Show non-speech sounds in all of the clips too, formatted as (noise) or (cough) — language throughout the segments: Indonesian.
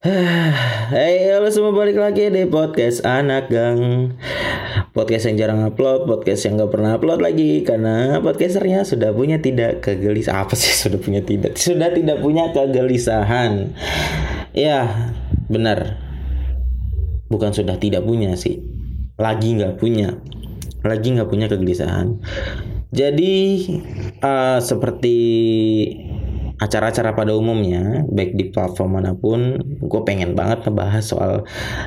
Hey, halo semua balik lagi di podcast anak gang. Podcast yang jarang upload, podcast yang gak pernah upload lagi Karena podcasternya sudah punya tidak kegelisahan Apa sih? (laughs) Sudah punya tidak? Sudah tidak punya kegelisahan. Ya, benar. Bukan sudah tidak punya sih Lagi gak punya Lagi gak punya kegelisahan. Jadi, uh, seperti acara-acara pada umumnya baik di platform mana pun gue pengen banget ngebahas soal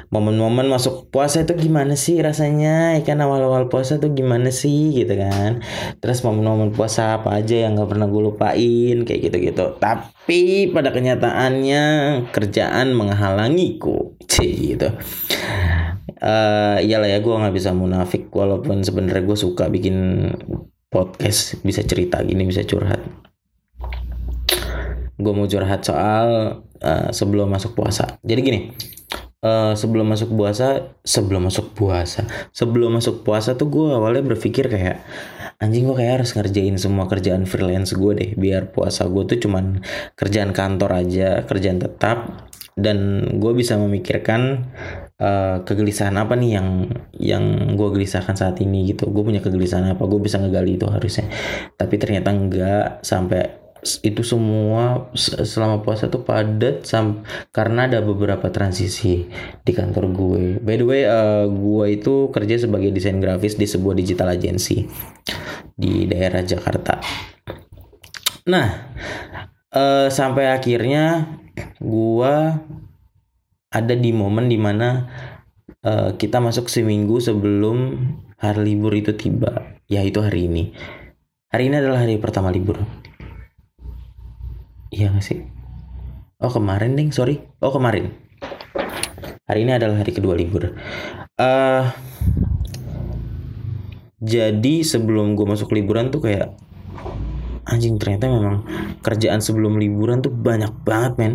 momen-momen masuk puasa itu gimana sih rasanya ikan ya awal-awal puasa tuh gimana sih gitu kan? Terus momen-momen puasa apa aja yang gak pernah gue lupain kayak gitu-gitu. Tapi pada kenyataannya kerjaan menghalangiku (laughs) sih gitu. Uh, iyalah ya gue nggak bisa munafik walaupun sebenarnya gue suka bikin podcast bisa cerita gini bisa curhat gue mau curhat soal uh, sebelum masuk puasa. Jadi gini, uh, sebelum masuk puasa, sebelum masuk puasa, sebelum masuk puasa tuh gue awalnya berpikir kayak anjing gue kayak harus ngerjain semua kerjaan freelance gue deh, biar puasa gue tuh cuman kerjaan kantor aja, kerjaan tetap, dan gue bisa memikirkan uh, kegelisahan apa nih yang yang gue gelisahkan saat ini gitu. Gue punya kegelisahan apa? Gue bisa ngegali itu harusnya. Tapi ternyata enggak sampai itu semua selama puasa tuh padat sam karena ada beberapa transisi di kantor gue. By the way, uh, gue itu kerja sebagai desain grafis di sebuah digital agency di daerah Jakarta. Nah, uh, sampai akhirnya gue ada di momen di mana uh, kita masuk seminggu sebelum hari libur itu tiba, yaitu hari ini. Hari ini adalah hari pertama libur Iya gak sih? Oh kemarin ding, sorry. Oh kemarin. Hari ini adalah hari kedua libur. Uh, jadi sebelum gue masuk liburan tuh kayak anjing ternyata memang kerjaan sebelum liburan tuh banyak banget men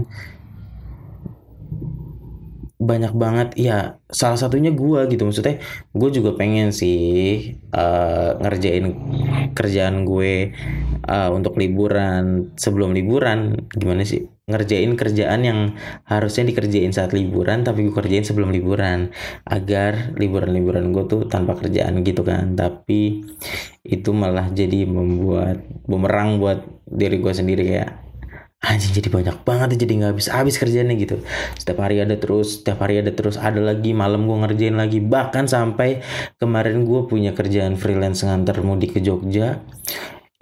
banyak banget ya salah satunya gue gitu. Maksudnya gue juga pengen sih uh, ngerjain kerjaan gue uh, untuk liburan. Sebelum liburan gimana sih? Ngerjain kerjaan yang harusnya dikerjain saat liburan tapi gue kerjain sebelum liburan. Agar liburan-liburan gue tuh tanpa kerjaan gitu kan. Tapi itu malah jadi membuat bumerang buat diri gue sendiri kayak anjing jadi banyak banget jadi nggak habis habis kerjanya gitu. Setiap hari ada terus setiap hari ada terus ada lagi malam gue ngerjain lagi. Bahkan sampai kemarin gue punya kerjaan freelance nganter mudik ke Jogja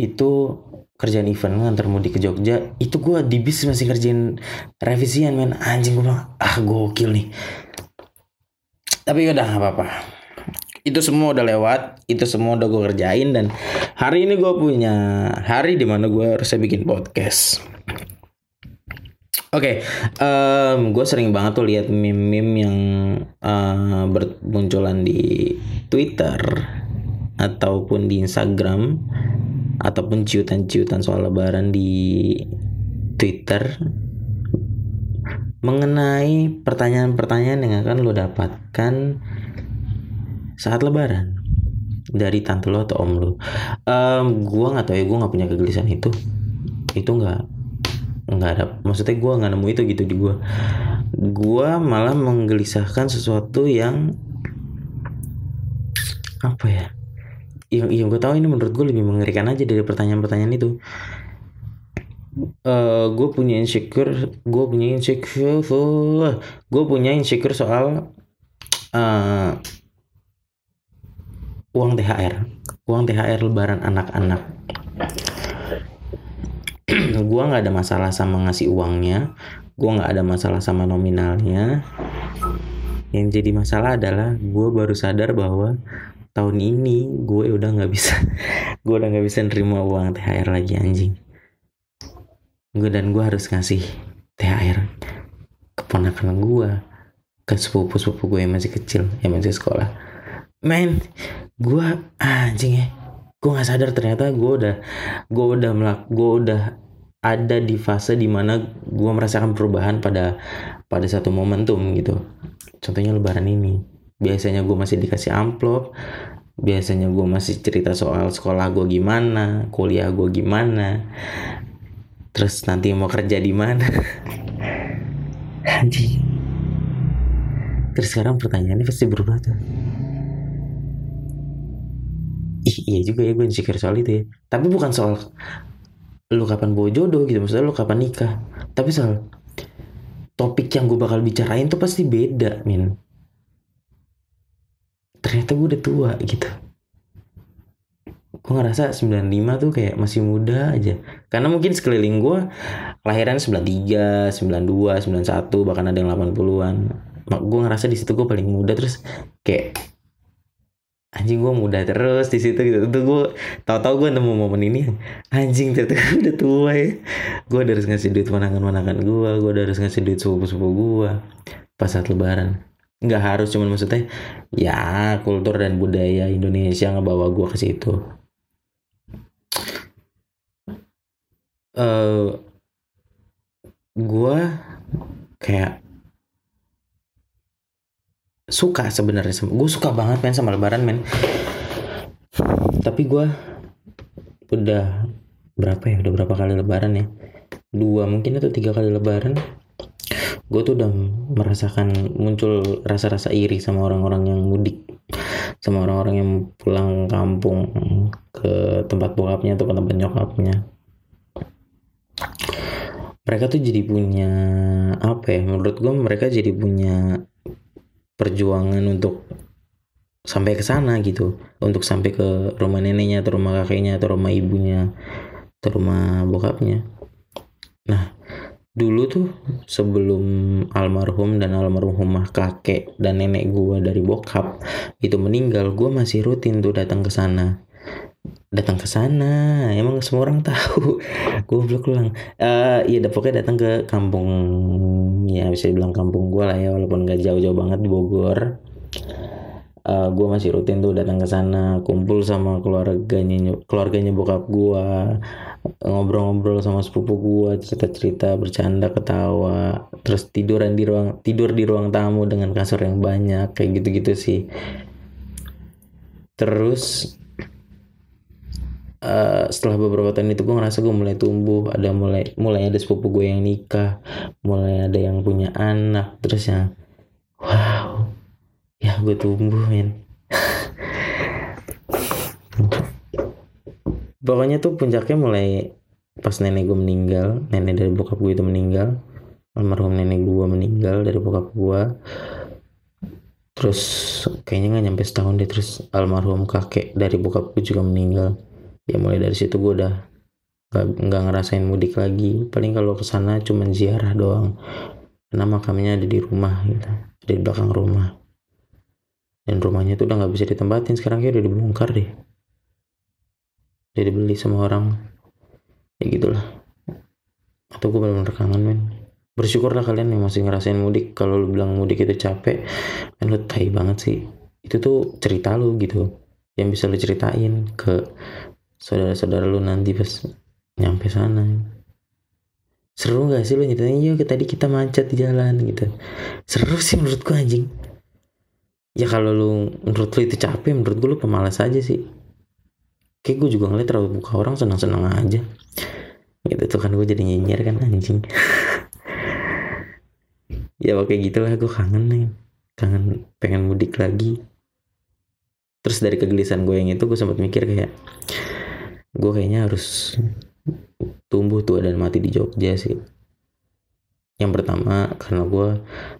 itu kerjaan event nganter mudik ke Jogja itu gue di bis masih kerjain revisian men. Anjing gue bilang ah gokil nih. Tapi udah nggak apa-apa. Itu semua udah lewat itu semua udah gue kerjain dan hari ini gue punya hari di mana gue harusnya bikin podcast Oke, okay, um, gue sering banget tuh lihat meme-meme yang uh, bermunculan di Twitter ataupun di Instagram ataupun ciutan-ciutan soal Lebaran di Twitter mengenai pertanyaan-pertanyaan yang akan lo dapatkan saat Lebaran dari tante lo atau om lo. Um, gue nggak tahu ya, gue nggak punya kegelisahan itu. Itu nggak nggak ada. Maksudnya gue nggak nemu itu gitu di gue gue malah menggelisahkan sesuatu yang apa ya? Yang yang gue tahu ini menurut gue lebih mengerikan aja dari pertanyaan-pertanyaan itu. Uh, eh, gue punya insecure gue punya insecure gue punya insecure soal uh, uang THR uang THR lebaran anak-anak gue nggak ada masalah sama ngasih uangnya. Gue nggak ada masalah sama nominalnya. Yang jadi masalah adalah gue baru sadar bahwa tahun ini gue udah nggak bisa (laughs) gue udah nggak bisa nerima uang THR lagi anjing. Gue dan gue harus ngasih THR keponakan gue ke sepupu sepupu gue yang masih kecil yang masih sekolah. Men gue anjing ya. Gue nggak sadar ternyata gue udah gue udah melak gue udah ada di fase di mana gue merasakan perubahan pada pada satu momentum gitu. Contohnya lebaran ini. Biasanya gue masih dikasih amplop biasanya gue masih cerita soal sekolah gue gimana kuliah gue gimana terus nanti mau kerja di mana. (laughs) Anjing. Terus sekarang pertanyaannya pasti berubah tuh. Ih iya juga ya gue insecure soal itu ya. Tapi bukan soal lu kapan bawa jodoh gitu maksudnya lu kapan nikah? Tapi soal topik yang gue bakal bicarain tuh pasti beda min. Ternyata gue udah tua gitu. Gue ngerasa 95 tuh kayak masih muda aja. Karena mungkin sekeliling gue lahiran 93, 92, 91 bahkan ada yang 80-an gue ngerasa di situ gue paling muda terus kayak anjing gue muda terus di situ gitu. Tuh gue tahu-tahu gue nemu momen ini. Anjing ternyata gue udah tua ya. Gue harus ngasih duit manangan-manangan gue gue harus ngasih duit sepupu-sepupu gue pas saat lebaran. Nggak harus cuman maksudnya ya kultur dan budaya Indonesia ngebawa gue ke situ. Uh, gue kayak suka sebenarnya. Gue suka banget main sama lebaran men. Tapi gue udah berapa ya? Udah berapa kali lebaran ya? Dua mungkin atau tiga kali lebaran. Gue tuh udah merasakan muncul rasa-rasa iri sama orang-orang yang mudik. Sama orang-orang yang pulang kampung ke tempat bokapnya atau ke tempat nyokapnya. Mereka tuh jadi punya apa ya? Menurut gue mereka jadi punya perjuangan untuk sampai ke sana gitu. Untuk sampai ke rumah neneknya atau rumah kakeknya atau rumah ibunya atau rumah bokapnya. Nah dulu tuh sebelum almarhum dan almarhumah kakek dan nenek gue dari bokap itu meninggal gue masih rutin tuh datang ke sana datang ke sana. Emang semua orang tahu. (laughs) Gue belum pulang uh, ya pokoknya datang ke kampung ya bisa dibilang kampung gue lah ya walaupun gak jauh-jauh banget di Bogor. Uh, eh, gue masih rutin tuh datang ke sana kumpul sama keluarganya keluarganya bokap gue ngobrol-ngobrol sama sepupu gue cerita-cerita bercanda ketawa. Terus tiduran di ruang tidur di ruang tamu dengan kasur yang banyak kayak gitu-gitu sih. Terus uh, setelah beberapa tahun itu gue ngerasa gue mulai tumbuh ada mulai mulai ada sepupu gue yang nikah mulai ada yang punya anak terus ya wow ya gue tumbuh men. (laughs) Pokoknya tuh puncaknya mulai pas nenek gue meninggal nenek dari bokap gue itu meninggal almarhum nenek gue meninggal dari bokap gue terus kayaknya nggak nyampe setahun deh terus almarhum kakek dari bokap gue juga meninggal ya mulai dari situ gue udah gak, nggak ngerasain mudik lagi. Paling kalau ke sana cuma ziarah doang. Karena makamnya ada di rumah gitu. Ada di belakang rumah. Dan rumahnya tuh udah nggak bisa ditempatin. Sekarang kayak udah dibongkar deh. Udah dibeli sama orang. Ya gitulah. Atau gue benar-benar kangen men. Bersyukurlah kalian yang masih ngerasain mudik. Kalau lu bilang mudik itu capek kan lu tai banget sih. Itu tuh cerita lu gitu. Yang bisa lu ceritain ke saudara-saudara lu nanti pas nyampe sana. Seru gak sih lu nyeritain iya tadi kita macet di jalan gitu. Seru sih menurut gua anjing. Ya kalau lu menurut lu itu capek menurut gua lu pemalas aja sih. Kayak gue juga ngeliat terlalu buka orang senang-senang aja. Gitu tuh kan gue jadi nyinyir kan anjing. (laughs) Ya kayak gitulah. Gue kangen nih. Kangen pengen mudik lagi. Terus dari kegelisahan gue yang itu gue sempat mikir kayak gue kayaknya harus tumbuh tua dan mati di Jogja sih. Yang pertama karena gue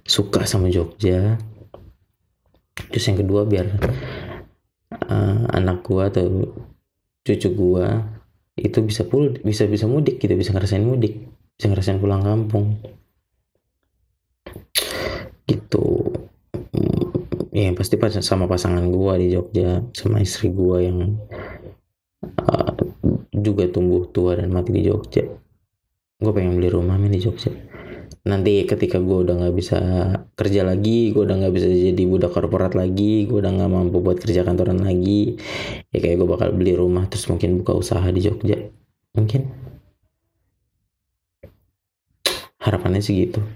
suka sama Jogja. Terus yang kedua biar uh, anak gue atau cucu gue itu bisa pul bisa bisa mudik gitu bisa ngerasain mudik bisa ngerasain pulang kampung. Gitu. Ya pasti pas sama pasangan gue di Jogja sama istri gue yang uh, juga tumbuh tua dan mati di Jogja. Gue pengen beli rumah di Jogja. Nanti ketika gue udah nggak bisa kerja lagi gue udah nggak bisa jadi budak korporat lagi gue udah nggak mampu buat kerja kantoran lagi ya kayak gue bakal beli rumah terus mungkin buka usaha di Jogja. Mungkin. Harapannya sih gitu.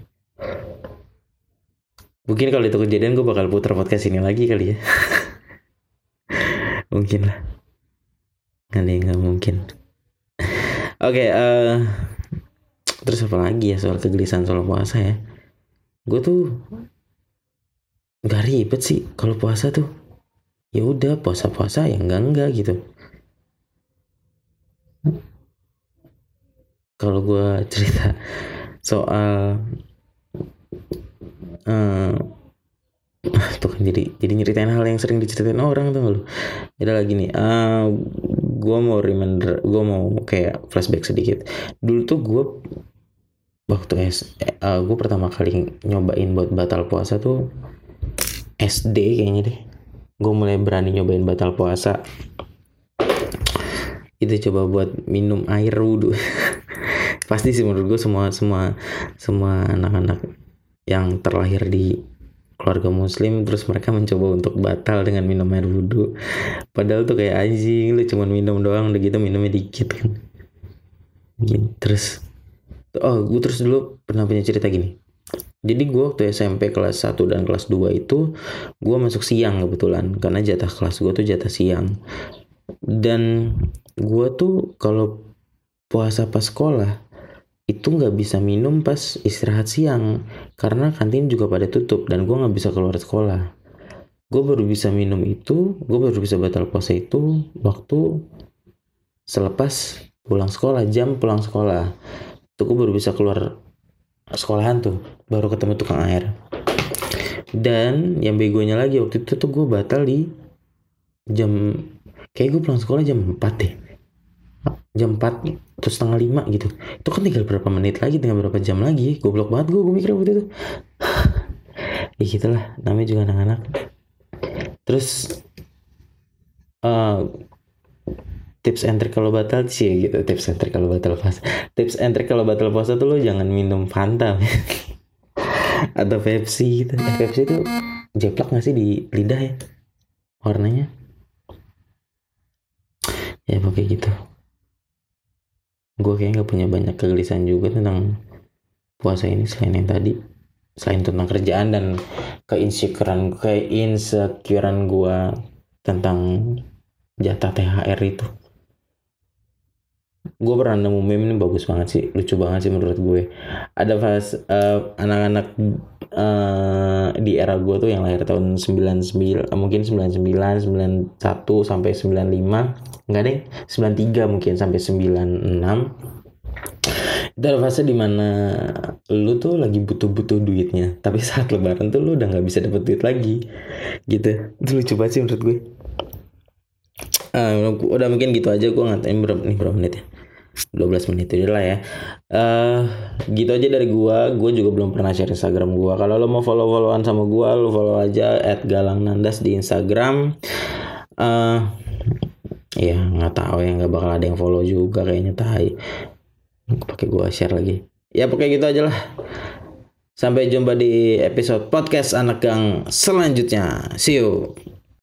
Mungkin kalau itu kejadian gue bakal putar podcast ini lagi kali ya. (laughs) Mungkin lah. Nggak nggak mungkin oke okay, uh, eh, terus apa lagi ya soal kegelisahan soal puasa ya? Gue tuh nggak ribet sih kalau puasa tuh. Ya udah puasa-puasa ya enggak enggak gitu. Kalau gue (laughs) cerita soal uh, (laughs) tuh kan jadi jadi nyeritain hal yang sering diceritain orang tuh lo ada lagi nih. Uh, gue mau reminder gue mau kayak flashback sedikit. Dulu tuh gue waktu S uh, gue pertama kali nyobain buat batal puasa tuh SD kayaknya deh. Gue mulai berani nyobain batal puasa. Itu coba buat minum air wudhu (laughs) pasti sih menurut gue semua semua semua anak-anak yang terlahir di keluarga muslim terus mereka mencoba untuk batal dengan minum air wudhu. Padahal tuh kayak anjing lu cuma minum doang udah gitu minumnya dikit kan. Gitu. terus oh gue terus dulu pernah punya cerita gini. Jadi gue waktu SMP kelas 1 dan kelas 2 itu gue masuk siang kebetulan karena jatah kelas gue tuh jatah siang. Dan gue tuh kalau puasa pas sekolah itu nggak bisa minum pas istirahat siang karena kantin juga pada tutup dan gue nggak bisa keluar sekolah. Gue baru bisa minum itu gue baru bisa batal puasa itu waktu selepas pulang sekolah jam pulang sekolah. Tuh gue baru bisa keluar sekolahan tuh baru ketemu tukang air. Dan yang begonya lagi waktu itu tuh gue batal di jam kayak gue pulang sekolah jam 4 deh. Jam 4 atau setengah lima gitu. Itu kan tinggal berapa menit lagi tinggal berapa jam lagi. Goblok banget gue gue mikir waktu itu. (laughs) Ya gitulah namanya juga anak-anak. Terus uh, tips and trick kalau batal sih gitu. Tips and trick kalau batal puasa. Tips and trick kalau batal puasa tuh lo jangan minum Fanta (laughs) atau Pepsi gitu. Eh, Pepsi itu jeplak gak sih di lidah ya? Warnanya? Ya pokoknya gitu gue kayaknya gak punya banyak kegelisahan juga tentang puasa ini selain yang tadi. Selain tentang kerjaan dan keinsecurean keinsecurean gue tentang jatah THR itu. Gue pernah nemu meme ini bagus banget sih. Lucu banget sih menurut gue. Ada pas uh, anak-anak uh, di era gue tuh yang lahir tahun 99 mungkin 99 91 sampai 95 enggak deh 93 mungkin sampai 96 itu ada fase di mana lu tuh lagi butuh-butuh duitnya. Tapi saat lebaran tuh lu udah nggak bisa dapet duit lagi. Gitu. Itu lucu banget sih menurut gue. Uh, udah mungkin gitu aja gue ngatain berapa nih berapa menit ya 12 menit itu lah ya. Uh, gitu aja dari gua. Gua juga belum pernah share Instagram gua. Kalau lo mau follow followan sama gua lo follow aja at galang nandas di Instagram. Uh, ya nggak tahu ya nggak bakal ada yang follow juga kayaknya tai. Pakai gua share lagi. Ya pokoknya gitu aja lah. Sampai jumpa di episode podcast anak gang selanjutnya. See you